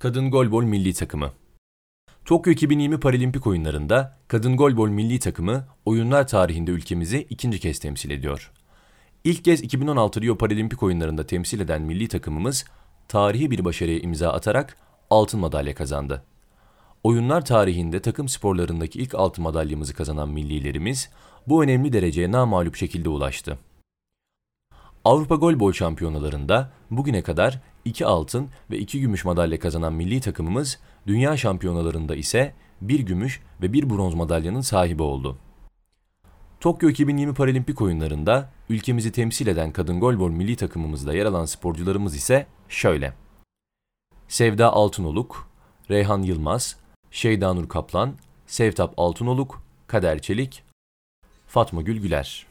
Kadın Golbol Milli Takımı Tokyo 2020 Paralimpik oyunlarında Kadın Golbol Milli Takımı oyunlar tarihinde ülkemizi ikinci kez temsil ediyor. İlk kez 2016 Rio Paralimpik oyunlarında temsil eden milli takımımız tarihi bir başarıya imza atarak altın madalya kazandı. Oyunlar tarihinde takım sporlarındaki ilk altın madalyamızı kazanan millilerimiz bu önemli dereceye namağlup şekilde ulaştı. Avrupa Golbol Şampiyonalarında bugüne kadar 2 altın ve 2 gümüş madalya kazanan milli takımımız, dünya şampiyonalarında ise 1 gümüş ve 1 bronz madalyanın sahibi oldu. Tokyo 2020 Paralimpik oyunlarında ülkemizi temsil eden kadın golbol milli takımımızda yer alan sporcularımız ise şöyle. Sevda Altınoluk, Reyhan Yılmaz, Şeyda Nur Kaplan, Sevtap Altınoluk, Kader Çelik, Fatma Gül Güler.